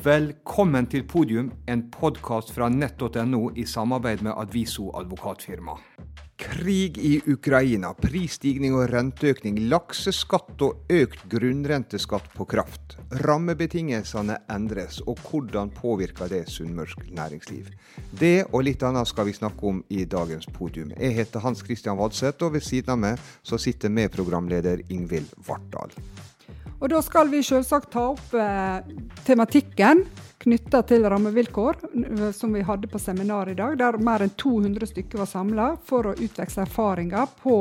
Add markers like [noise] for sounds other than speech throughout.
Velkommen til podium, en podkast fra nett.no i samarbeid med Adviso advokatfirma. Krig i Ukraina, prisstigning og renteøkning, lakseskatt og økt grunnrenteskatt på kraft. Rammebetingelsene endres, og hvordan påvirker det sunnmørsk næringsliv? Det og litt annet skal vi snakke om i dagens podium. Jeg heter Hans Christian Vadseth, og ved siden av meg så sitter medprogramleder Ingvild Vartdal. Og da skal vi selvsagt ta opp eh, tematikken knytta til rammevilkår, som vi hadde på seminaret i dag, der mer enn 200 stykker var samla for å utveksle erfaringer på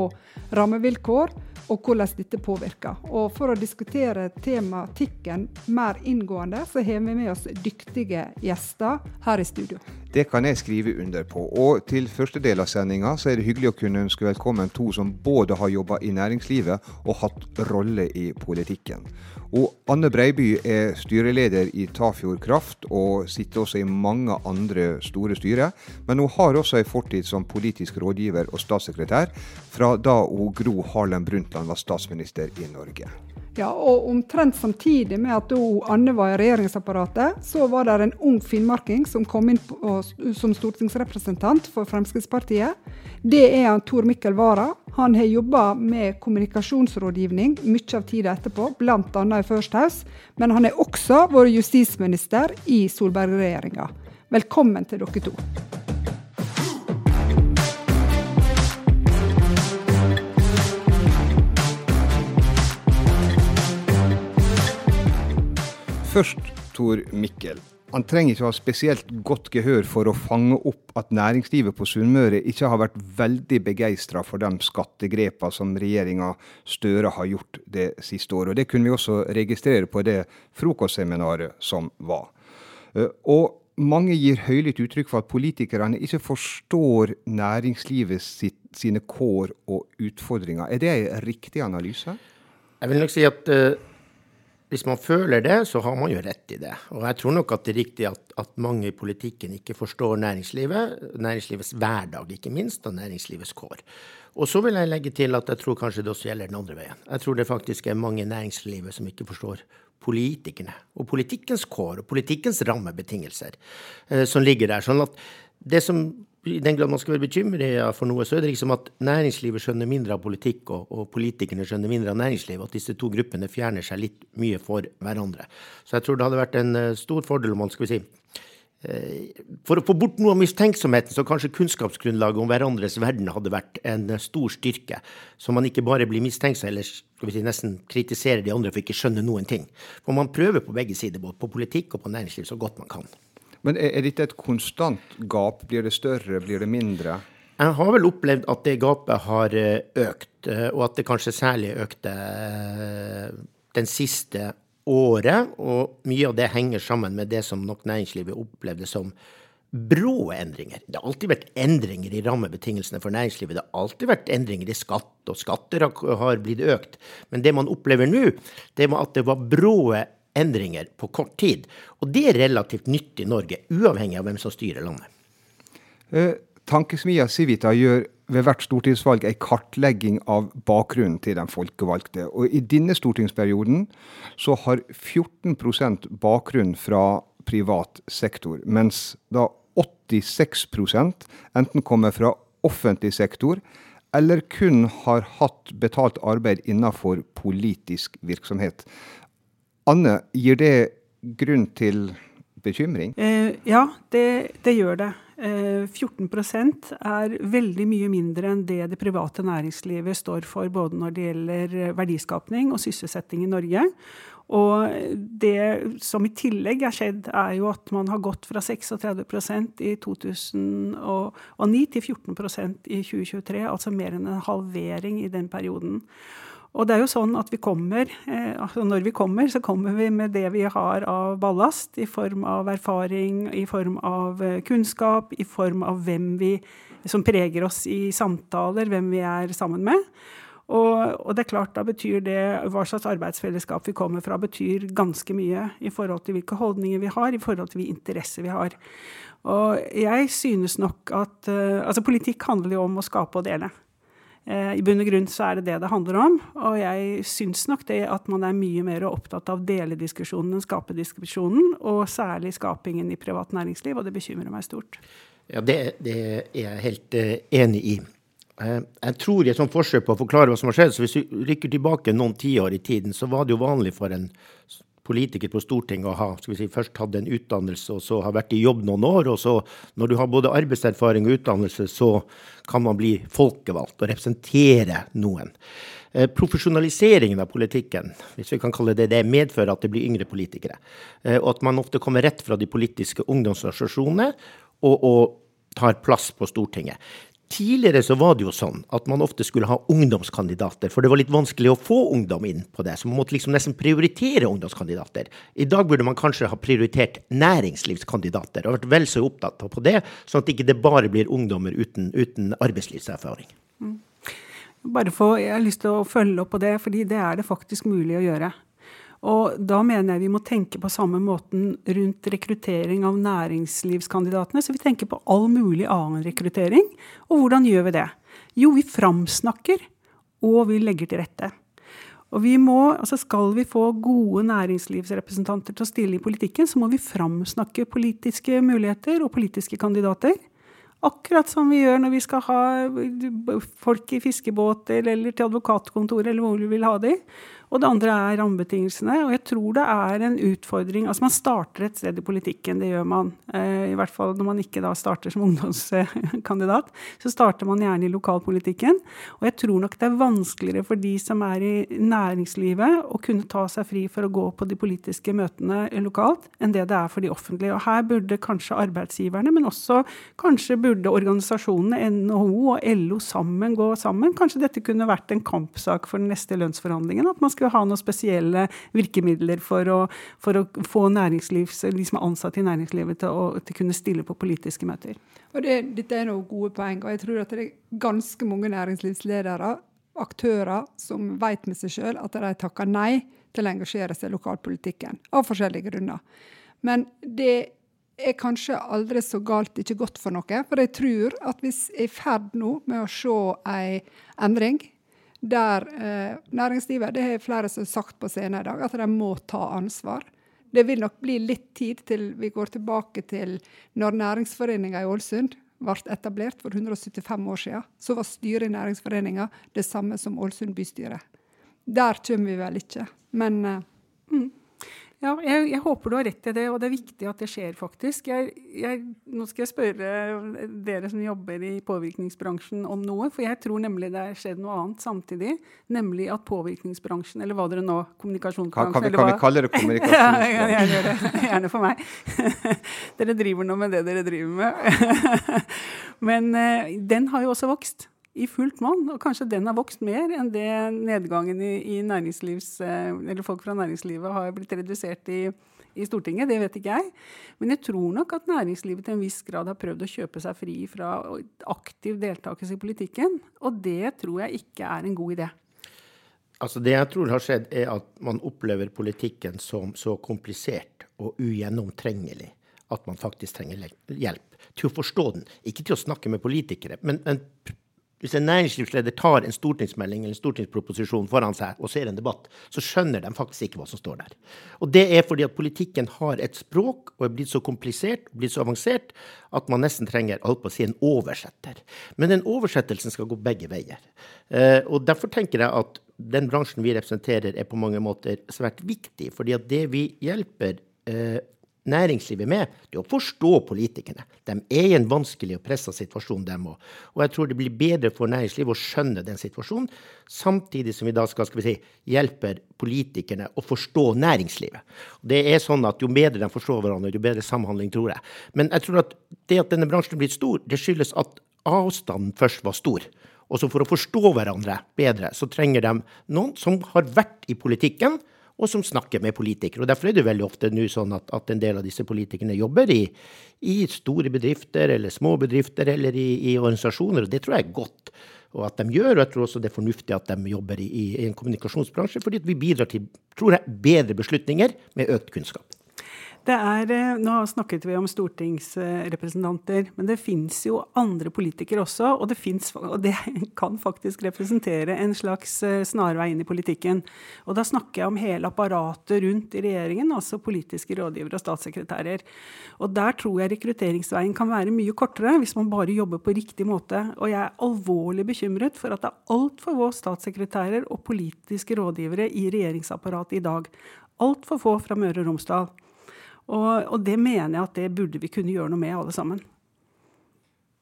rammevilkår og hvordan dette påvirker. Og For å diskutere tematikken mer inngående, så har vi med oss dyktige gjester her i studio. Det kan jeg skrive under på. Og til første del av sendinga så er det hyggelig å kunne ønske velkommen to som både har jobba i næringslivet og hatt rolle i politikken. Og Anne Breiby er styreleder i Tafjord Kraft og sitter også i mange andre store styrer. Men hun har også en fortid som politisk rådgiver og statssekretær fra da hun Gro Harlem Brundtland var statsminister i Norge. Ja, og Omtrent samtidig med at Anne var i regjeringsapparatet, så var det en ung finnmarking som kom inn på, som stortingsrepresentant for Fremskrittspartiet. Det er han Tor Mikkel Wara. Han har jobba med kommunikasjonsrådgivning mye av tida etterpå, bl.a. i First House. Men han er også vært justisminister i Solberg-regjeringa. Velkommen til dere to. Først Tor Mikkel. Han trenger ikke ha spesielt godt gehør for å fange opp at næringslivet på Sunnmøre ikke har vært veldig begeistra for de skattegrepene som regjeringa Støre har gjort det siste året. Og Det kunne vi også registrere på det frokostseminaret som var. Eh, og mange gir høylytt uttrykk for at politikerne ikke forstår næringslivet sitt, sine kår og utfordringer. Er det en riktig analyse? Jeg vil nok si at uh hvis man føler det, så har man jo rett i det. Og jeg tror nok at det er riktig at, at mange i politikken ikke forstår næringslivet, næringslivets hverdag ikke minst, og næringslivets kår. Og så vil jeg legge til at jeg tror kanskje det også gjelder den andre veien. Jeg tror det faktisk er mange i næringslivet som ikke forstår politikerne og politikkens kår og politikkens rammebetingelser eh, som ligger der. Sånn at det som i den grad man skal være bekymret for noe, så er det liksom at næringslivet skjønner mindre av politikk, og, og, politikerne skjønner mindre av næringsliv. At disse to gruppene fjerner seg litt mye for hverandre. Så jeg tror det hadde vært en uh, stor fordel om man skal vi si uh, For å få bort noe av mistenksomheten, så kanskje kunnskapsgrunnlaget om hverandres verden hadde vært en uh, stor styrke. Så man ikke bare blir mistenksom eller skal vi si, nesten kritiserer de andre for ikke skjønne noen ting. For man prøver på begge sider, både på politikk og på næringsliv, så godt man kan. Men er, er dette et konstant gap? Blir det større, blir det mindre? Jeg har vel opplevd at det gapet har eh, økt, eh, og at det kanskje særlig økte eh, den siste året. Og mye av det henger sammen med det som nok næringslivet opplevde som brå endringer. Det har alltid vært endringer i rammebetingelsene for næringslivet. Det har alltid vært endringer i skatt, og skatter har blitt økt. Men det man opplever nå, det var at det var brå endringer på kort tid. Og det er relativt nytt i Norge, uavhengig av hvem som styrer landet. Eh, Tankesmia Civita gjør ved hvert stortingsvalg en kartlegging av bakgrunnen til den folkevalgte. Og I denne stortingsperioden så har 14 bakgrunn fra privat sektor, mens da 86% enten kommer fra offentlig sektor eller kun har hatt betalt arbeid innenfor politisk virksomhet. Anne, gir det grunn til bekymring? Eh, ja, det, det, gjør det. Eh, 14% er veldig mye mindre enn det det private næringslivet står for, både når det gjelder verdiskapning og sysselsetting i Norge. Og det som i tillegg er skjedd, er jo at man har gått fra 36% i 2009 til 14% i 2023. Altså mer enn en halvering i den perioden. Og det er jo sånn at vi kommer, eh, altså når vi kommer, så kommer vi med det vi har av ballast, i form av erfaring, i form av eh, kunnskap, i form av hvem vi som preger oss i samtaler, hvem vi er sammen med. Og, og, det er klart, da betyr det hva slags arbeidsfellesskap vi kommer fra, betyr ganske mye i forhold til hvilke holdninger vi har, i forhold til hvilke interesser vi har. Og jeg synes nok at uh, Altså, politikk handler jo om å skape og dele. Eh, I bunn og grunn så er det det det handler om. Og jeg syns nok det at man er mye mer opptatt av delediskusjonen enn skapediskusjonen, og særlig skapingen i privat næringsliv, og det bekymrer meg stort. Ja, det, det er jeg helt uh, enig i. Uh, jeg tror i et sånt forsøk på å forklare hva som har skjedd, så hvis vi rykker tilbake noen tiår i tiden, så var det jo vanlig for en politiker på Stortinget å ha skal vi si, først hatt en utdannelse og så har vært i jobb noen år. Og så, når du har både arbeidserfaring og utdannelse, så kan man bli folkevalgt og representere noen. Eh, profesjonaliseringen av politikken hvis vi kan kalle det det, medfører at det blir yngre politikere. Eh, og at man ofte kommer rett fra de politiske ungdomsorganisasjonene og, og tar plass på Stortinget. Tidligere så var det jo sånn at man ofte skulle ha ungdomskandidater, for det var litt vanskelig å få ungdom inn på det. Så man måtte liksom nesten prioritere ungdomskandidater. I dag burde man kanskje ha prioritert næringslivskandidater og vært vel så opptatt på det, sånn at det ikke bare blir ungdommer uten, uten arbeidslivserfaring. Mm. Bare for, Jeg har lyst til å følge opp på det, fordi det er det faktisk mulig å gjøre. Og da mener jeg vi må tenke på samme måten rundt rekruttering av næringslivskandidatene. Så vi tenker på all mulig annen rekruttering. Og hvordan gjør vi det? Jo, vi framsnakker, og vi legger til rette. Og vi må, altså Skal vi få gode næringslivsrepresentanter til å stille i politikken, så må vi framsnakke politiske muligheter og politiske kandidater. Akkurat som vi gjør når vi skal ha folk i fiskebåter eller til advokatkontoret eller hvor vi vil ha dem. Og det andre er rammebetingelsene. Og jeg tror det er en utfordring Altså man starter et sted i politikken, det gjør man. Eh, I hvert fall når man ikke da starter som [laughs] ungdomskandidat. Så starter man gjerne i lokalpolitikken. Og jeg tror nok det er vanskeligere for de som er i næringslivet å kunne ta seg fri for å gå på de politiske møtene lokalt, enn det det er for de offentlige. Og her burde kanskje arbeidsgiverne, men også kanskje burde organisasjonene, NHO og LO sammen gå sammen. Kanskje dette kunne vært en kampsak for den neste lønnsforhandlingen. at man skal skal ha noen spesielle virkemidler for å, for å få de som er ansatte i næringslivet til å, til kunne stille på politiske møter. Og det, Dette er noen gode poeng. og jeg tror at det er ganske mange næringslivsledere, aktører, som vet med seg sjøl at de takker nei til å engasjere seg i lokalpolitikken, av forskjellige grunner. Men det er kanskje aldri så galt ikke godt for noe. For jeg tror at hvis vi er i ferd nå med å se en endring der eh, næringslivet Det har flere som sagt på scenen i dag, at de må ta ansvar. Det vil nok bli litt tid til vi går tilbake til når Næringsforeninga i Ålesund ble etablert for 175 år siden. Så var styret i Næringsforeninga det samme som Ålesund bystyre. Der kommer vi vel ikke. Men eh, mm. Ja, jeg, jeg, håper du har rett i det, og det er viktig at det skjer, faktisk. Jeg, jeg, nå skal jeg spørre dere som jobber i påvirkningsbransjen om noe, for jeg tror nemlig det har skjedd noe annet samtidig. Nemlig at påvirkningsbransjen, eller hva dere nå Kommunikasjonsbransjen Kan, kan, vi, kan vi, kalle det kommunikasjonsbransjen? [laughs] ja, jeg gjerne gjør det. [laughs] Gjerne for meg. [laughs] dere driver nå med det dere driver med. Men uh, den har jo også vokst i fullt monn. Og kanskje den har vokst mer enn det nedgangen i, i eh, eller folk fra næringslivet har blitt redusert i, i, Stortinget. Det vet ikke jeg. Men jeg tror nok at næringslivet til en viss grad har prøvd å kjøpe seg fri fra aktiv deltakelse i politikken. Og det tror jeg ikke er en god idé. Altså Det jeg tror har skjedd, er at man opplever politikken som så komplisert og ugjennomtrengelig at man faktisk trenger hjelp til å forstå den. Ikke til å snakke med politikere, men, men hvis en næringslivsleder tar en stortingsmelding eller en stortingsproposisjon foran seg og ser en debatt, så skjønner de faktisk ikke hva som står der. Og det er fordi at politikken har et språk og er blitt så komplisert og blitt så avansert at man nesten trenger alt på å si, en oversetter. Men den oversettelsen skal gå begge veier. Eh, og Derfor tenker jeg at den bransjen vi representerer, er på mange måter svært viktig. fordi at det vi hjelper eh, næringslivet med, det er å forstå politikerne. De er i en vanskelig og pressa situasjon, dem òg. Og jeg tror det blir bedre for næringslivet å skjønne den situasjonen, samtidig som vi da skal, skal vi si, hjelpe politikerne å forstå næringslivet. Det er sånn at Jo bedre de forstår hverandre, jo bedre samhandling, tror jeg. Men jeg tror at det at denne bransjen er blitt stor, det skyldes at avstanden først var stor. Og så for å forstå hverandre bedre, så trenger de noen som har vært i politikken, og som snakker med politikere. Og Derfor er det veldig ofte nå sånn at, at, en del av disse politikerne jobber i, i store bedrifter eller små bedrifter eller i, i, organisasjoner, og det tror jeg er godt. Og at de gjør, og jeg tror også det er fornuftig at de jobber i, i en kommunikasjonsbransje, fordi vi bidrar til tror jeg, bedre beslutninger med økt kunnskap. Det er, eh, nå snakket vi om stortingsrepresentanter, men det fins jo andre politikere også. Og det, finnes, og det, [laughs] kan faktisk representere en slags eh, snarvei inn i politikken. Og da snakker jeg om hele apparatet rundt i regjeringen, altså politiske rådgivere og statssekretærer. Og der tror jeg rekrutteringsveien kan være mye kortere hvis man bare jobber på riktig måte. Og jeg er alvorlig bekymret for at det er altfor få statssekretærer og politiske rådgivere i regjeringsapparatet i dag. Altfor få fra Møre og Romsdal. Og, og, det mener jeg at det burde vi kunne gjøre noe med, alle sammen.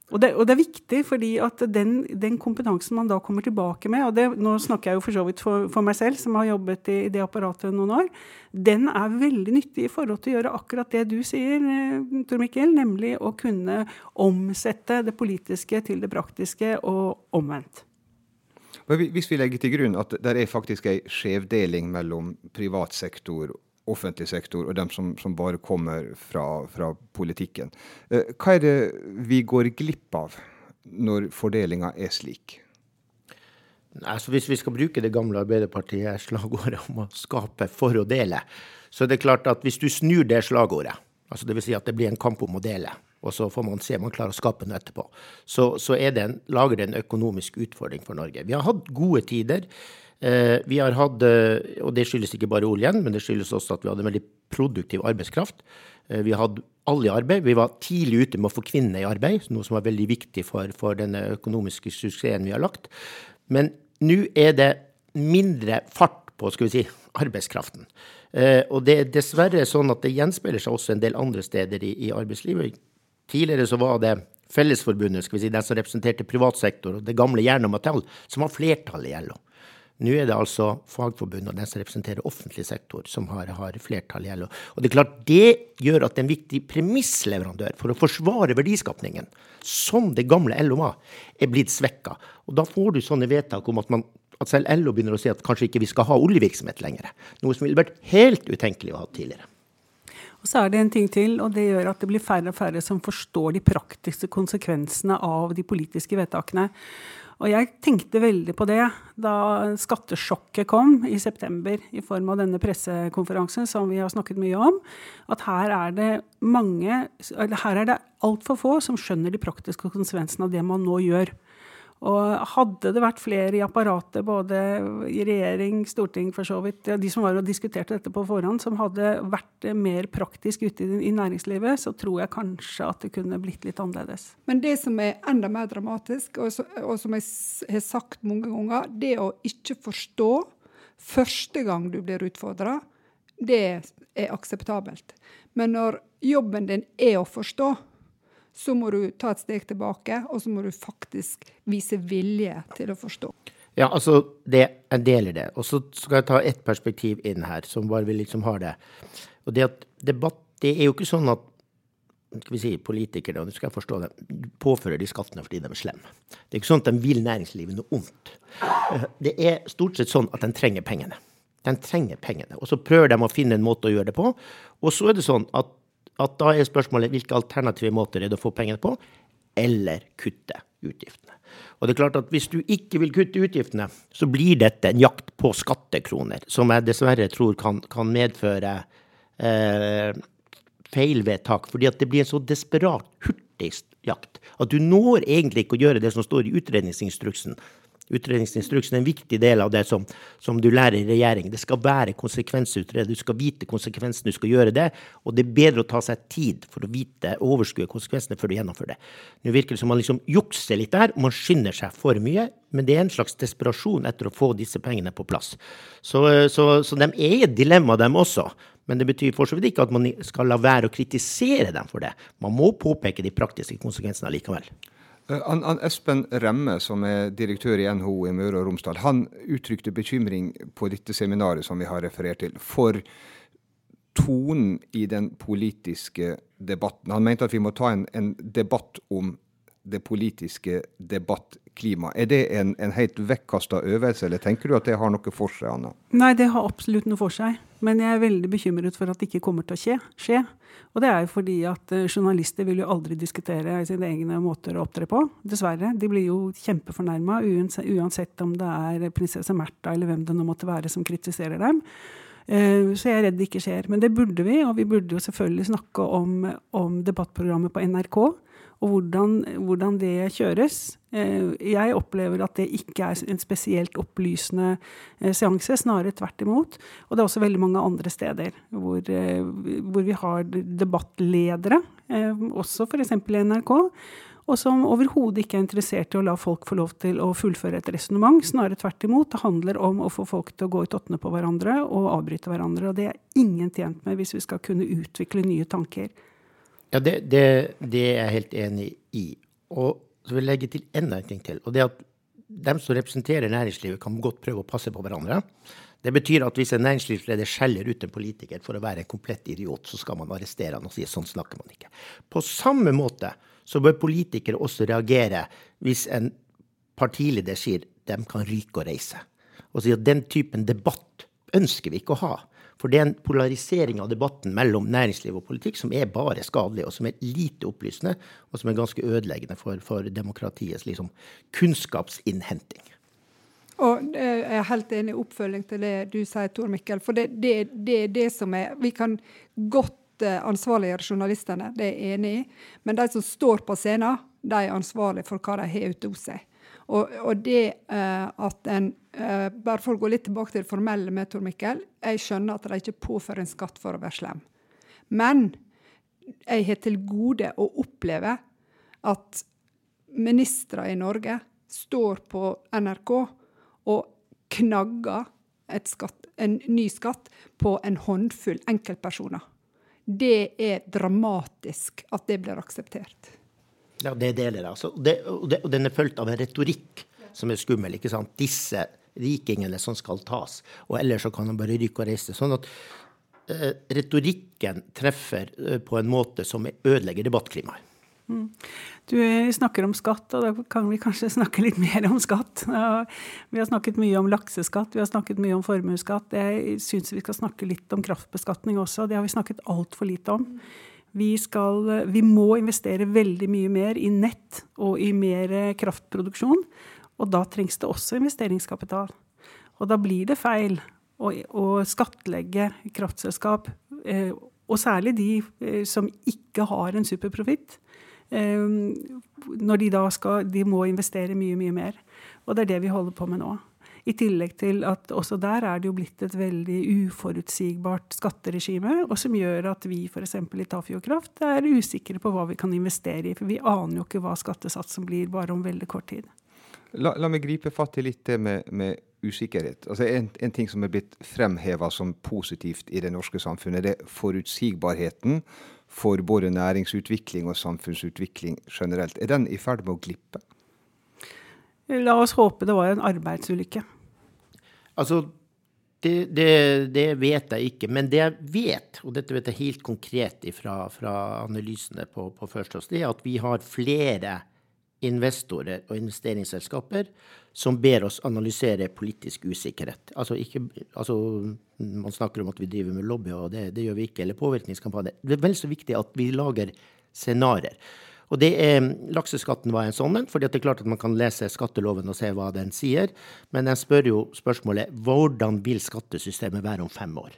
Og det, og det er viktig, fordi at den, den, kompetansen man da kommer tilbake med, og det, nå snakker jeg jo for så vidt for, for meg selv, som har jobbet i, i, det apparatet noen år, den er veldig nyttig i forhold til å gjøre akkurat det du sier, eh, Tor Mikkel, nemlig å kunne omsette det politiske til det praktiske, og omvendt. Hvis vi legger til grunn at det er faktisk en skjevdeling mellom privat sektor offentlig sektor, og dem som, som bare kommer fra, fra, politikken. Eh, hva er det vi går glipp av når fordelinga er slik? Altså hvis vi skal bruke det gamle Arbeiderpartiet-slagordet om å skape for å dele, så er det klart at hvis du snur det slagordet, altså dvs. Si at det blir en kamp om å dele, og så får man se om man klarer å skape noe etterpå, så, så det en, lager det en økonomisk utfordring for Norge. Vi har hatt gode tider. Eh, vi har hatt, eh, og det skyldes ikke bare oljen, men det skyldes også at vi hadde en veldig produktiv arbeidskraft. Eh, vi hadde alle i arbeid. Vi var tidlig ute med å få kvinnene i arbeid, noe som var veldig viktig for, for denne økonomiske suksessen vi har lagt. Men nå er det mindre fart på skal vi si, arbeidskraften. Og det er dessverre sånn at det gjenspeiler seg også en del andre steder i, i arbeidslivet. Tidligere så var det Fellesforbundet, skal vi si, den som representerte privatsektor, og det gamle Jern og Metall, som har flertallet i LO. Nå er det altså Fagforbundet og den som representerer offentlig sektor, som har, har flertall i LO. Og det er klart det gjør at en viktig premissleverandør for å forsvare verdiskapningen, som det gamle LO var, er blitt svekka. Og da får du sånne vedtak om at, man, at selv LO begynner å si at kanskje ikke vi skal ha oljevirksomhet lenger. Noe som ville vært helt utenkelig å ha tidligere. Og så er det en ting til, og det gjør at det blir færre og færre som forstår de praktiske konsekvensene av de politiske vedtakene. Og jeg tenkte veldig på det da skattesjokket kom i september i form av denne pressekonferansen som vi har snakket mye om. At her er det mange, her er det altfor få som skjønner de praktiske konsekvensene av det man nå gjør. Og hadde det vært flere i apparatet, både i regjering, storting for så vidt, de som var og diskuterte dette på forhånd, som hadde vært mer praktisk ute i næringslivet, så tror jeg kanskje at det kunne blitt litt annerledes. Men det som er enda mer dramatisk, og, som jeg har sagt mange ganger, det å ikke forstå første gang du blir utfordra, det er akseptabelt. Men når jobben din er å forstå, så må du ta et steg tilbake, og så må du faktisk vise vilje til å forstå. Ja, altså, det, jeg deler det. Og så skal jeg ta ett perspektiv inn her, som bare vil liksom ha det. Og det at debatt Det er jo ikke sånn at skal vi si, politikerne, og nå skal jeg forstå det, påfører de skattene fordi de er slemme. Det er ikke sånn at de vil næringslivet noe ondt. Det er stort sett sånn at de trenger pengene. De trenger pengene. Og så prøver de å finne en måte å gjøre det på. Og så er det sånn at at da er spørsmålet hvilke alternative måter er det å få pengene på, eller kutte utgiftene. Og det er klart at Hvis du ikke vil kutte utgiftene, så blir dette en jakt på skattekroner, som jeg dessverre tror kan, kan medføre eh, feilvedtak. Fordi at det blir en så desperat hurtig jakt at du når egentlig ikke å gjøre det som står i utredningsinstruksen, Utredningsinstruksen er en viktig del av det som, som du lærer i regjering. Det skal være konsekvensutredet. Du skal vite konsekvensene, du skal gjøre det. Og det er bedre å ta seg tid for å vite og overskue konsekvensene før du gjennomfører det. Nå virker det som man liksom jukser litt der. Man skynder seg for mye. Men det er en slags desperasjon etter å få disse pengene på plass. Så, så, så de er et dilemma, dem også. Men det betyr for så vidt ikke at man skal la være å kritisere dem for det. Man må påpeke de praktiske konsekvensene likevel. An, an Espen Remme, som er direktør i NHO i Møre og Romsdal, han uttrykte bekymring på dette seminaret som vi har referert til, for tonen i den politiske debatten. Han mente at vi må ta en, en debatt om det politiske debattklimaet. Er det en, en helt vekkasta øvelse, eller tenker du at det har noe for seg, Anna? Nei, det har absolutt noe for seg. Men jeg er veldig bekymret for at det ikke kommer til å skje. skje. Og det er jo fordi at uh, journalister vil jo aldri diskutere sine egne måter å opptre på. Dessverre. De blir jo kjempefornærma uansett om det er prinsesse Märtha eller hvem det nå måtte være som kritiserer dem. Eh, så jeg er redd det ikke skjer. Men det burde vi, og vi burde jo selvfølgelig snakke om, om debattprogrammet på NRK. Og hvordan, hvordan, det kjøres. Eh, jeg opplever at det ikke er en spesielt opplysende eh, seanse, snarere tvert imot. Og det er også veldig mange andre steder hvor, hvor vi har debattledere, også f.eks. i NRK og som overhodet ikke er interessert i å la folk få lov til å fullføre et resonnement. Snarere tvert imot. Det handler om å få folk til å gå i tottene på hverandre og avbryte hverandre. Og det er ingen tjent med hvis vi skal kunne utvikle nye tanker. Ja, det, det, det er jeg helt enig i. Og så vil jeg legge til enda en ting til. Og det at dem som representerer næringslivet, kan godt prøve å passe på hverandre. Det betyr at hvis en næringslivsleder skjeller ut en politiker for å være en komplett idiot, så skal man arrestere han og si sånn snakker man ikke. På samme måte så bør politikere også reagere hvis en partileder sier de kan ryke og reise. Og sier at den typen debatt ønsker vi ikke å ha. For det er en polarisering av debatten mellom næringsliv og politikk som er bare skadelig, og som er lite opplysende, og som er ganske ødeleggende for, for demokratiets liksom, kunnskapsinnhenting. Og Jeg er helt enig i oppfølging til det du sier, Tor Mikkel. For det, det, det er det som er Vi kan godt Eh, ansvarliggjøre journalistene, det er jeg enig i. Men de som står på scenen, de er ansvarlige for hva de har ute hos seg. Og, og det uh, at en Bare for å gå litt tilbake til det formelle med Tor Mikkel. Jeg skjønner at de ikke påfører en skatt for å være slem. Men jeg har til gode å oppleve at ministre i Norge står på NRK og knagger skatt, en ny skatt på en håndfull enkeltpersoner det er dramatisk at det blir akseptert. Ja, det deler jeg. Altså. Og den er fulgt av en retorikk som er skummel. ikke sant? Disse rikingene som skal tas. Og ellers så kan han bare rykke og reise. Sånn at eh, retorikken treffer eh, på en måte som ødelegger debattklimaet. Mm. Du snakker om skatt, og da kan vi kanskje [laughs] snakke litt mer om skatt. Vi har snakket mye om lakseskatt, vi har snakket mye om formuesskatt. Jeg syns vi skal snakke litt om kraftbeskatning også. Det har vi snakket altfor lite om. Vi, skal, vi må investere veldig mye mer i nett og i mer kraftproduksjon. Og da trengs det også investeringskapital. Og da blir det feil å, å skattlegge kraftselskap, eh, og særlig de eh, som ikke har en superprofitt Ehm, når de da skal De må investere mye, mye mer. Og det er det vi holder på med nå. I tillegg til at også der er det jo blitt et veldig uforutsigbart skatteregime, og som gjør at vi f.eks. i Tafjordkraft er usikre på hva vi kan investere i. For vi aner jo ikke hva skattesatsen blir bare om veldig kort tid. La, la meg gripe fatt i litt det med, med usikkerhet. Altså en, en, ting som er blitt fremheva som positivt i det norske samfunnet, det er forutsigbarheten for både næringsutvikling og samfunnsutvikling generelt. Er den i ferd med å glippe? La oss håpe det var en arbeidsulykke. Altså, det, det, det, vet jeg ikke. Men det jeg vet, og dette vet jeg helt konkret fra, fra analysene på, på Førstås, det er at vi har flere investorer og investeringsselskaper som ber oss analysere politisk usikkerhet. Altså, ikke, altså Man snakker om at vi driver med lobby, og det, det gjør vi ikke. Eller påvirkningskampanje. Det er vel så viktig at vi lager scenarioer. Og det er, Lakseskatten var en sånn en, for det er klart at man kan lese skatteloven og se hva den sier. Men jeg spør jo spørsmålet hvordan vil skattesystemet være om fem år?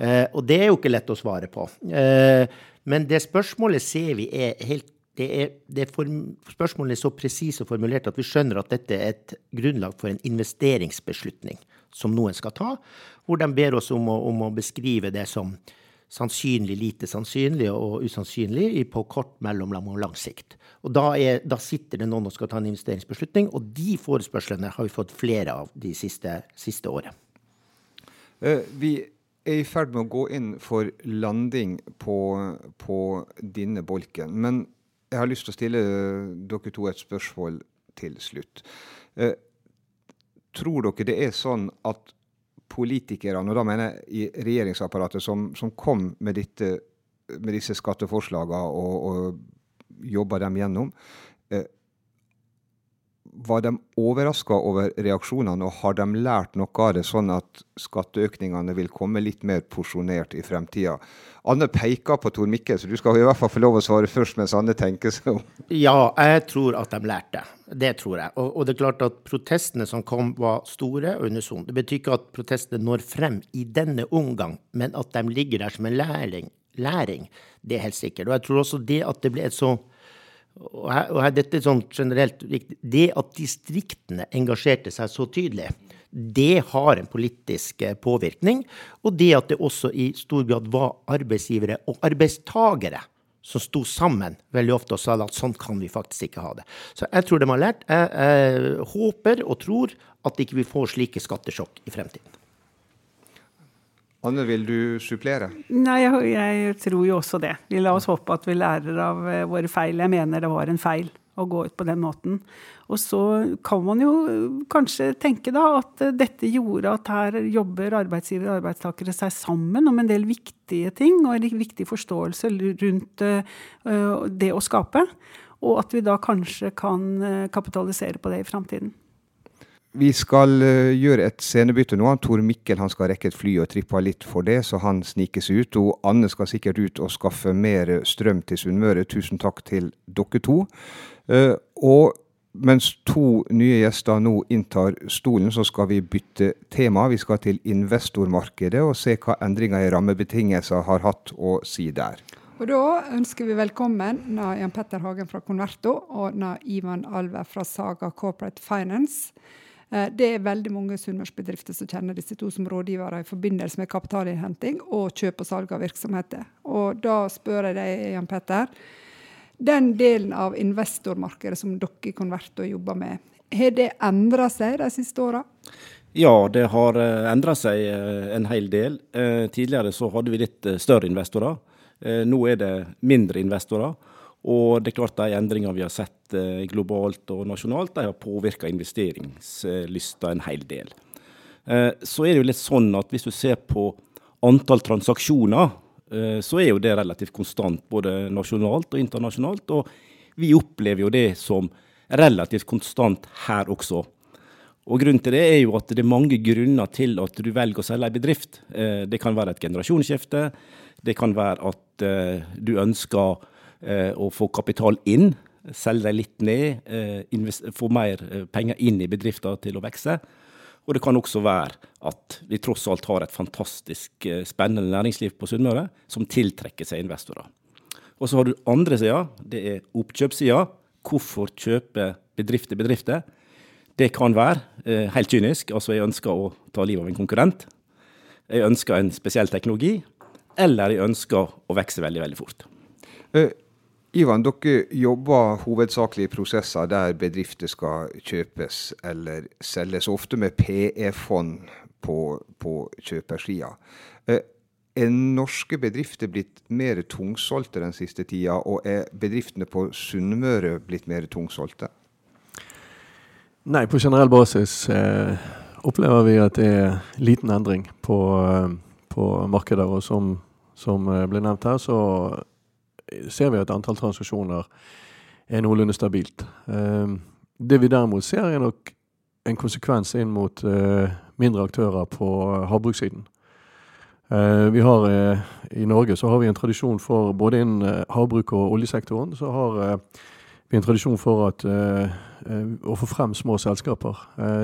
Eh, og det er jo ikke lett å svare på. Eh, men det spørsmålet ser vi er helt det er, det form, spørsmålet er så presist og formulert at vi skjønner at dette er et grunnlag for en investeringsbeslutning som noen skal ta, hvor de ber oss om å, om å beskrive det som sannsynlig, lite sannsynlig og usannsynlig på kort, mellomlang og lang sikt. Og da, er, da, sitter det noen og skal ta en investeringsbeslutning, og de forespørslene har vi fått flere av de siste, siste året. Uh, vi er i ferd med å gå inn for landing på, på denne bolken. Men jeg har lyst til å stille dere to et spørsmål til slutt. Eh, tror dere det er sånn at politikerne, og da mener jeg i regjeringsapparatet, som, som kom med, dette, med, disse skatteforslagene og, og jobba dem gjennom, eh, var de overraska over reaksjonene, og har de lært noe av det, sånn at skatteøkningene vil komme litt mer porsjonert i fremtida? Anne peker på Tor Mikkel, så du skal i hvert fall få lov å svare først mens Anne tenker seg om. Ja, jeg tror at de lærte. Det tror jeg. Og, og, det er klart at protestene som kom, var store og unisone. Det betyr ikke at protestene når frem i denne omgang, men at de ligger der som en læring, læring. Det er helt sikkert. Og jeg tror også det at det ble et så og, her, og her, dette er sånn generelt viktig, Det at distriktene engasjerte seg så tydelig, det har en politisk eh, påvirkning. Og det at det også i stor grad var arbeidsgivere og arbeidstagere som sto sammen veldig ofte og sa at sånn kan vi faktisk ikke ha det. Så jeg tror de har lært. Jeg, jeg håper og tror at ikke vi får slike skattesjokk i fremtiden. Anne, vil du supplere? Nei, jeg, jeg, tror jo også det. Vi la oss håpe at vi lærer av eh, våre feil. Jeg mener det var en feil å gå ut på den måten. Og så kan man jo kanskje tenke da at eh, dette gjorde at her jobber arbeidsgivere og arbeidstakere seg sammen om en del viktige ting, og en viktig forståelse rundt eh, det å skape. Og at vi da kanskje kan kapitalisere på det i framtiden. Vi skal uh, gjøre et scenebytte nå. Tor Mikkel han skal rekke et fly og trippa litt for det, så han snikes ut. Og Anne skal sikkert ut og skaffe mer strøm til Sunnmøre. Tusen takk til dere to. Uh, og mens to nye gjester nå inntar stolen, så skal vi bytte tema. Vi skal til investormarkedet og se hva endringer i rammebetingelser har hatt å si der. Og Da ønsker vi velkommen Jan Petter Hagen fra Converto og Ivan Alve fra Saga Corporate Finance. Eh, det er veldig mange sunnmørsbedrifter som kjenner disse to som rådgivere i forbindelse med kapitalinnhenting og kjøp og salg av virksomheter. Og da spør jeg deg, Jan Petter. Den delen av investormarkedet som dere i Converto jobber med, har det endra seg de siste åra? Ja, det har eh, endra seg eh, en hel del. Tidligere så hadde vi litt større investorer. Nå er det mindre investorer. Og det er klart de endringene vi har sett eh, globalt og nasjonalt, de har påvirka investeringslysta en hel del. Eh, så er det jo litt sånn at hvis du ser på antall transaksjoner, eh, så er jo det relativt konstant både nasjonalt og internasjonalt. Og vi opplever jo det som relativt konstant her også. Og Grunnen til det er jo at det er mange grunner til at du velger å selge en bedrift. Det kan være et generasjonsskifte. Det kan være at du ønsker å få kapital inn, selge dem litt ned, eh, få mer eh, penger inn i bedrifter til å vokse. Og det kan også være at vi tross alt har et fantastisk spennende næringsliv på Sunnmøre som tiltrekker seg investorer. Og så har du andre sida, det er oppkjøpssida. Hvorfor kjøpe bedrifter bedrifter? Det kan være eh, helt kynisk. Altså, jeg ønsker å ta livet av en konkurrent. Jeg ønsker en spesiell teknologi. Eller jeg ønsker å vokse veldig, veldig fort. Ivan, dere jobber hovedsakelig i prosesser der bedrifter skal kjøpes eller selges, ofte med PE-fond på, på kjøpersida. Eh, er norske bedrifter blitt mer tungsolgte den siste tida, og er bedriftene på Sunnmøre blitt mer tungsolgte? Nei, på generell basis eh, opplever vi at det er liten endring på, eh, på markedet. Og som, som eh, ble nevnt her, så ser vi at antall transaksjoner er noenlunde stabilt. Ehm, det vi derimot ser, er nok en konsekvens inn mot eh, mindre aktører på havbrukssiden. Eh, vi har, eh, I Norge så har vi en tradisjon for, både innen havbruk og oljesektoren, så har vi en tradisjon for at, å få frem små selskaper.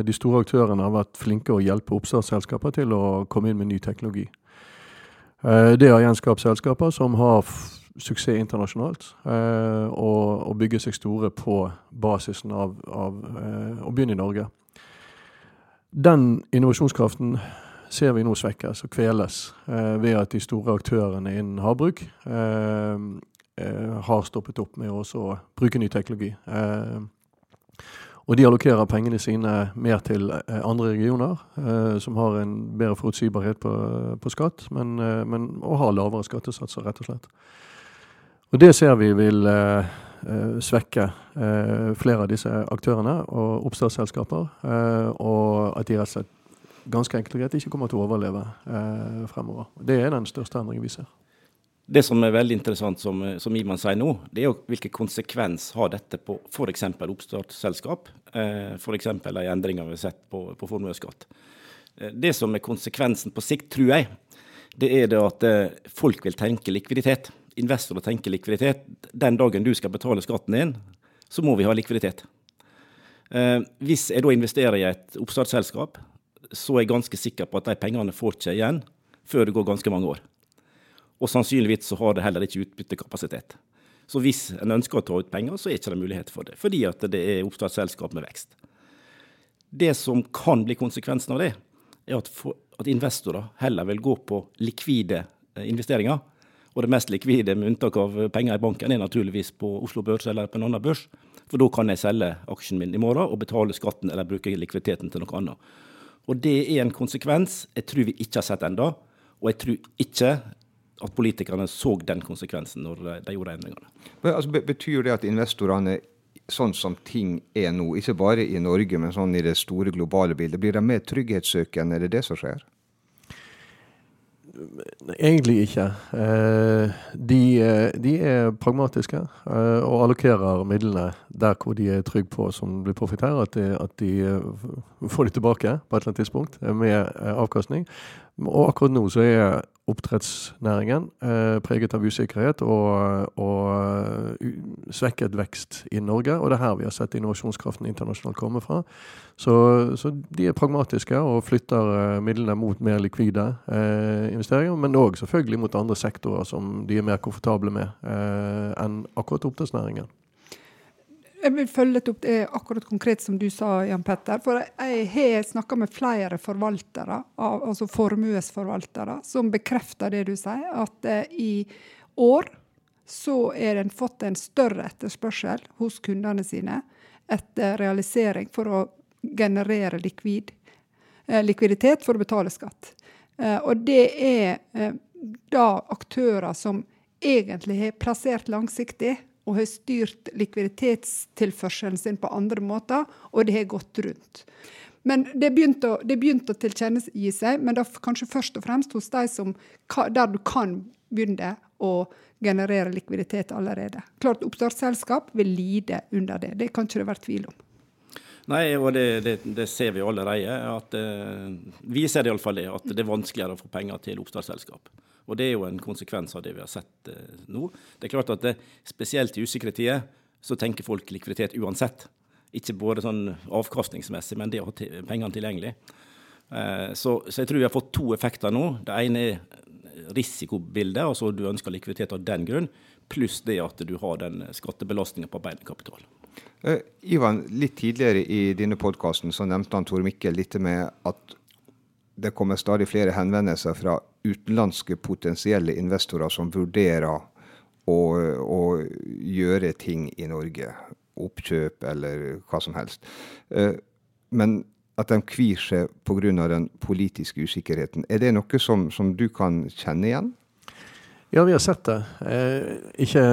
De store aktørene har vært flinke å hjelpe oppstartsselskaper til å komme inn med ny teknologi. Det har gjenskapt selskaper som har suksess internasjonalt. Eh, og, og, bygge seg store på basisen av, av eh, å begynne i Norge. Den innovasjonskraften ser vi nå svekkes og kveles eh, ved at de store aktørene innen havbruk har stoppet opp med å bruke ny teknologi. Og de allokerer pengene sine mer til andre regioner, som har en bedre forutsigbarhet på, på skatt, men, men, og har lavere skattesatser, rett og slett. Og Det ser vi vil eh, eh, svekke eh, flere av disse aktørene og oppstartsselskaper. Eh, og at de rett og slett ganske enkelt og greit ikke kommer til å overleve eh, fremover. Det er den største endringen vi ser. Det som er veldig interessant, som, som Iman sier nå, det er jo hvilken konsekvens har dette på f.eks. oppstartsselskap, eh, f.eks. de endringer vi har sett på, på formuesskatt. Eh, det som er konsekvensen på sikt, tror jeg, det er det at folk vil tenke likviditet. Investorer tenker likviditet. Den dagen du skal betale skatten din, så må vi ha likviditet. Eh, hvis jeg da investerer i et oppstartsselskap, så er jeg ganske sikker på at de pengene får ikke igjen før det går ganske mange år. Og sannsynligvis så har det heller ikke utbyttekapasitet. Så hvis en ønsker å ta ut penger, så er det ikke mulighet for det. Fordi at det er oppstartsselskap med vekst. Det som kan bli konsekvensen av det, er at, for, at investorer heller vil gå på likvide eh, investeringer. Og det mest likvide, med unntak av penger i banken, er naturligvis på Oslo Børs eller på en annen børs. For da kan jeg selge aksjen min i morgen og betale skatten eller bruke likviditeten til noe annet. Og det er en konsekvens jeg tror vi ikke har sett enda, og jeg tror ikke at politikerne så den konsekvensen når de gjorde endringene. Men, altså, betyr det at investorene, sånn som ting er nå, ikke bare i Norge, men sånn i det store globale bildet, blir de mer trygghetssøkende? Er det det som skjer? Egentlig ikke. Eh, de, eh, de er pragmatiske eh, og allokerer midlene der hvor de er trygge på, som blir profittert, at, de, at de får de tilbake på et eller annet tidspunkt med avkastning. Og akkurat nå så er oppdrettsnæringen eh, preget av usikkerhet og, og uh, svekket vekst i Norge. Og det er her vi har sett innovasjonskraften internasjonalt komme fra. Så, så de er pragmatiske og flytter uh, midlene mot mer likvide uh, investeringer. Men òg selvfølgelig mot andre sektorer som de er mer komfortable med enn akkurat oppdrettsnæringen. Jeg vil følge litt opp det akkurat konkret som du sa, Jan Petter. For jeg har snakka med flere forvaltere, altså formuesforvaltere, som bekrefter det du sier. At eh, i år så er den fått en større etterspørsel hos kundene sine etter realisering for å generere likvid, eh, likviditet for å betale skatt. Eh, og det er da aktører som egentlig har plassert langsiktig og har styrt likviditetstilførselen sin på andre måter, og det har gått rundt. Men det begynte å, det begynte å tilkjennegi seg, men da kanskje først og fremst hos de som, der du kan begynne å generere likviditet allerede. Klart Oppstartsselskap vil lide under det, det kan ikke det være tvil om. Nei, og det, det, det ser vi allerede. At, eh, vi ser iallfall det, at det er vanskeligere å få penger til oppstartsselskap. Og Det er jo en konsekvens av det vi har sett eh, nå. Det er klart at det, Spesielt i usikre tider så tenker folk likviditet uansett. Ikke både sånn avkastningsmessig, men det å ha pengene tilgjengelig. Eh, så, så, jeg tror vi har fått to effekter nå. Det ene er risikobildet, altså du ønsker likviditet av den grunn, pluss det at du har den skattebelastninga på arbeidende kapital. Uh, Ivan, litt tidligere i denne podkasten nevnte han Tor Mikkel litt med at det kommer stadig flere henvendelser fra utenlandske potensielle investorer som vurderer å, å gjøre ting i Norge. Oppkjøp eller hva som helst. Eh, men at de kvir seg pga. den politiske usikkerheten. Er det noe som, som, du kan kjenne igjen? Ja, vi har sett det. Eh, ikke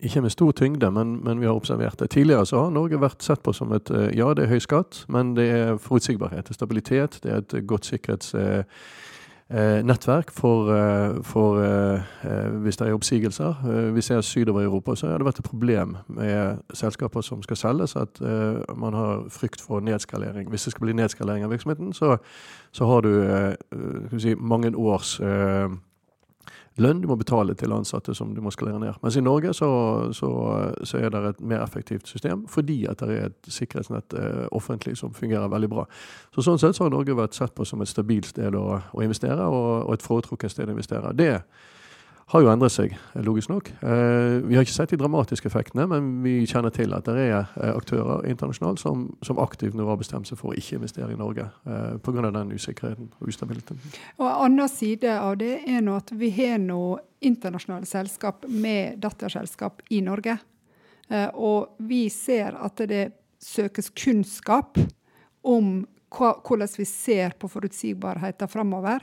ikke med stor tyngde, men, men, vi har observert det. Tidligere så har Norge vært sett på som et eh, ja, det er høy skatt, men det er forutsigbarhet, det er stabilitet, det er et godt sikkerhetsnettverk eh, for, eh, for hvis det er oppsigelser. Vi ser sydover i Europa så har det vært et problem med selskaper som skal selges, at man har frykt for nedskalering. Hvis det skal bli nedskalering av virksomheten, så, så har du si, mange års lønn du må betale til ansatte som du må skalere ned. Mens i Norge så, så, så er det et mer effektivt system fordi at det er et sikkerhetsnett eh, offentlig som fungerer veldig bra. Så Sånn sett så har Norge vært sett på som et stabilt sted å, å investere, og, og et foretrukket sted å investere. Det har jo endret seg, logisk nok. Eh, vi har ikke sett de dramatiske effektene, men vi kjenner til at det er eh, aktører internasjonalt som, som aktivt nå har bestemt seg for å ikke investere i Norge eh, pga. den usikkerheten og ustabiliteten. Og En annen side av det er nå at vi har nå internasjonale selskap med datterselskap i Norge. Og vi ser at det søkes kunnskap om hvordan vi ser på forutsigbarheten framover.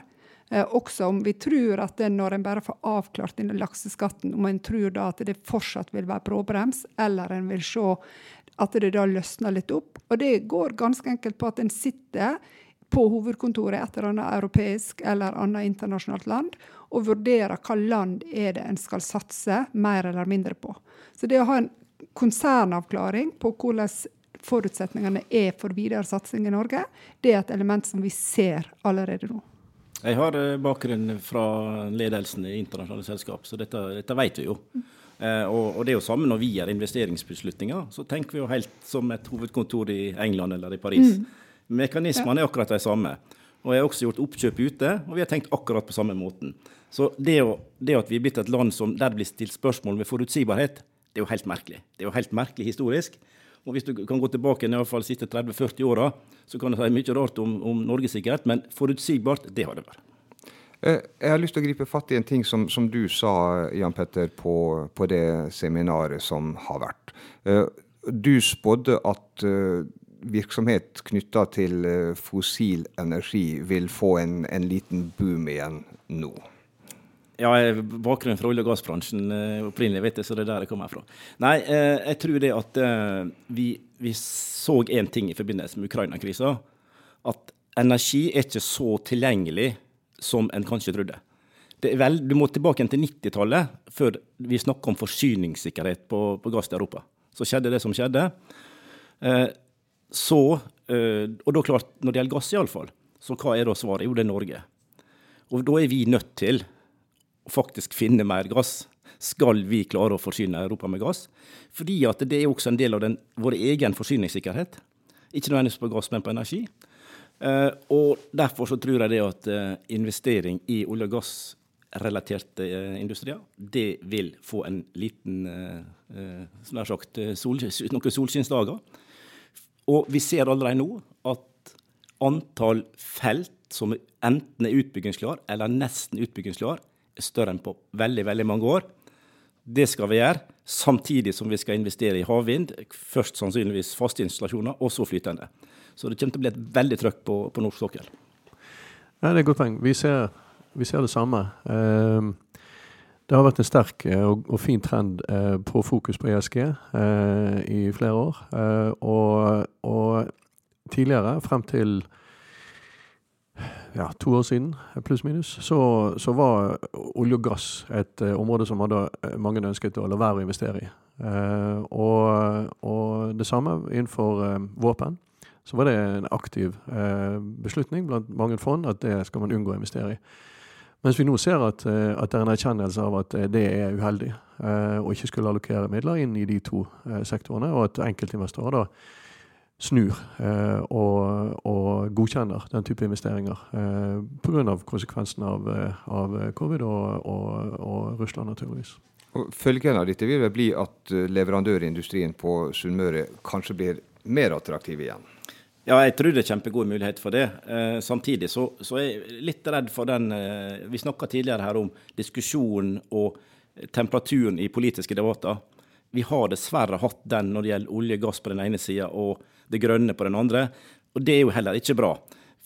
Eh, også om vi tror at det, når en bare får avklart denne lakseskatten, om en tror da at det fortsatt vil være bråbrems, eller en vil se at det da løsner litt opp. Og det går ganske enkelt på at en sitter på hovedkontoret i et eller annet europeisk eller annet internasjonalt land, og vurderer hva land er det en skal satse mer eller mindre på. Så det å ha en konsernavklaring på hvordan forutsetningene er for videre satsing i Norge, det er et element som vi ser allerede nå. Jeg har eh, bakgrunn fra ledelsen i internasjonale selskap, så dette, dette vet vi jo. Eh, og, og, det er jo samme når vi gjør investeringsbeslutninger, så tenker vi jo helt som et hovedkontor i England eller i Paris. Mm. Mekanismene er akkurat de samme. Og jeg har også gjort oppkjøp ute, og vi har tenkt akkurat på samme måten. Så det, å, det at vi er blitt et land som, der det blir stilt spørsmål ved forutsigbarhet, det er jo helt merkelig. Det er jo helt merkelig historisk. Og Hvis du kan gå tilbake i hvert fall de siste 30-40 åra, så kan du si mye rart om, om Norge, sikkerhet, men forutsigbart, det har det vært. Eh, jeg har lyst til å gripe fatt i en ting som, som du sa, Jan Petter, på, på, det seminaret som har vært. Eh, du spådde at eh, virksomhet knytta til fossil energi vil få en, en liten boom igjen nå. Ja, bakgrunnen fra olje- og gassbransjen eh, opprinnelig, vet jeg, så det er der jeg kommer fra. Nei, eh, jeg tror det at eh, vi, vi så én ting i forbindelse med Ukraina-krisa. At energi er ikke så tilgjengelig som en kanskje trodde. Vel, du må tilbake til 90-tallet før vi snakker om forsyningssikkerhet på, på, gass til Europa. Så skjedde det som skjedde. så, og da klart, når det gjelder gass iallfall, så hva er da svaret? Jo, det er Norge. Og da er vi nødt til faktisk finne mer gass, skal vi klare å forsyne Europa med gass. Fordi at det er også en del av den, vår egen forsyningssikkerhet. Ikke nødvendigvis på gass, men på energi. Uh, og Derfor så tror jeg det at uh, investering i olje- og gassrelaterte uh, industrier, det vil få en liten nær sagt, sol, [laughs] noen solskinnsdager. Og vi ser allerede nå at antall felt som enten er utbyggingsklar eller nesten utbyggingsklar, større enn på veldig, veldig mange år. Det skal vi gjøre, samtidig som vi skal investere i havvind. Først sannsynligvis faste installasjoner, og så flytende. Så det kommer til å bli et veldig trøkk på, på norsk sokkel. Ja, det er et godt poeng. Vi ser, vi ser det samme. Uh, det har vært en sterk eh, og, fin trend uh, på fokus på ESG eh, i flere år. Og, og, tidligere, frem til ja, to år siden, pluss-minus, så, så, var olje og gass et uh, område som hadde, uh, mange ønsket å la være å investere i. Uh, og, og, det samme innenfor våpen. Så var det en aktiv beslutning blant mange fond at det skal man unngå å investere i. Mens vi nå ser at, at det er en erkjennelse av at det er uheldig, å ikke skulle allokere midler inn i de to sektorene, og at enkeltinvestorer da snur eh, og, og, godkjenner den type investeringer eh, pga. konsekvensene av, eh, av, covid og, og, og, Russland, naturligvis. Og følgen av dette vil vel bli at eh, leverandørindustrien på Sunnmøre kanskje blir mer attraktiv igjen? Ja, jeg tror det er kjempegod mulighet for det. Eh, samtidig så, så, er jeg litt redd for den eh, Vi snakka tidligere her om diskusjonen og temperaturen i politiske debatter. Vi har dessverre hatt den når det gjelder olje og gass på den ene sida og det grønne på den andre. Og det er jo heller ikke bra.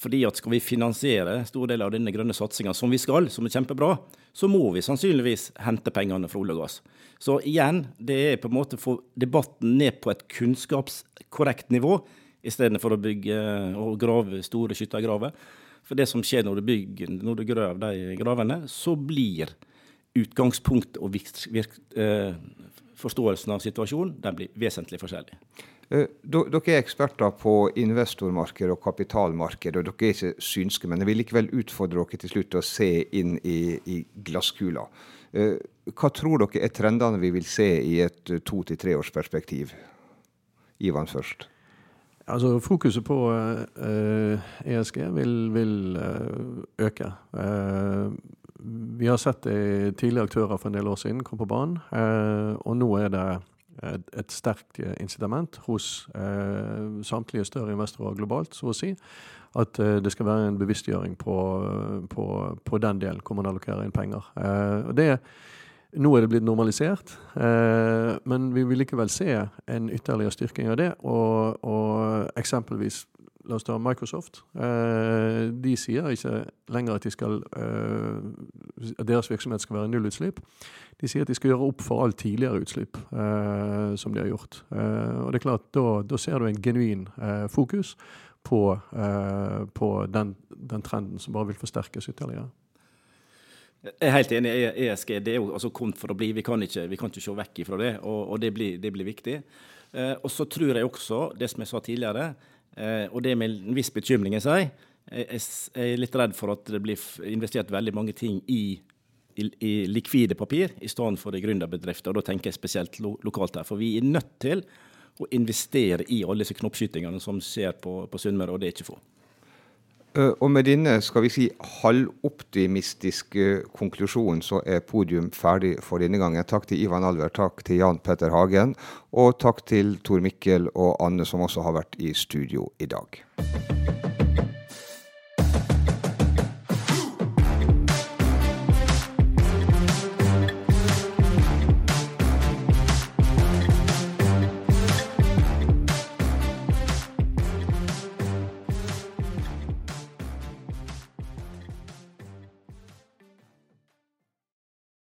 Fordi at skal vi finansiere store deler av denne grønne satsinga som vi skal, som er kjempebra, så må vi sannsynligvis hente pengene fra olje og gass. Så igjen, det er på en måte å få debatten ned på et kunnskapskorrekt nivå, istedenfor å bygge og grave store skyttergraver. For det som skjer når du bygger, når du graver de gravene, så blir utgangspunktet og virk, virk, eh, forståelsen av situasjonen den blir vesentlig forskjellig. Eh, dere er eksperter på investormarked og kapitalmarked, og dere er ikke synske. Men jeg vil likevel utfordre dere til slutt til å se inn i, i glasskula. Eh, hva tror dere er trendene vi vil se i et to- til treårsperspektiv? Ivan først. Altså Fokuset på uh, eh, ESG vil, vil uh, øke. Uh, vi har sett det tidligere aktører for en del år siden kom på banen, og nå er det et, et sterkt eh, incitament hos eh, samtlige større investorer globalt, så å si, at eh, det skal være en bevisstgjøring på, på, på den delen hvor man allokerer inn penger. og det, nå er det blitt normalisert, eh, men vi vil likevel se en ytterligere styrking av det. Og, og eksempelvis La oss ta Microsoft. Eh, de sier ikke lenger at, de skal, at deres virksomhet skal være nullutslipp. De sier at de skal gjøre opp for all tidligere utslipp eh, som de har gjort. Eh, og det er klart, da, da, ser du en genuin eh, fokus på, på den, den, trenden som bare vil forsterkes ytterligere. Jeg er helt enig. ESG det er jo altså kommet for å bli. Vi kan ikke, vi kan ikke se vekk ifra det, og, og det, blir, det, blir, viktig. Eh, og så tror jeg også, det som jeg sa tidligere, og det med en viss bekymring jeg sier, jeg er litt redd for at det blir investert veldig mange ting i i, i likvide papir i stedet for i gründerbedrifter. Og da tenker jeg spesielt lo lokalt her. For vi er nødt til å investere i alle disse knoppskytingene som skjer på, på Sunnmøre, og det er ikke få. Uh, og med denne skal vi si halvoptimistiske konklusjonen så er podium ferdig for denne gangen. Takk til Ivan Alver, takk til Jan Petter Hagen, og takk til Tor Mikkel og Anne som også har vært i studio i dag.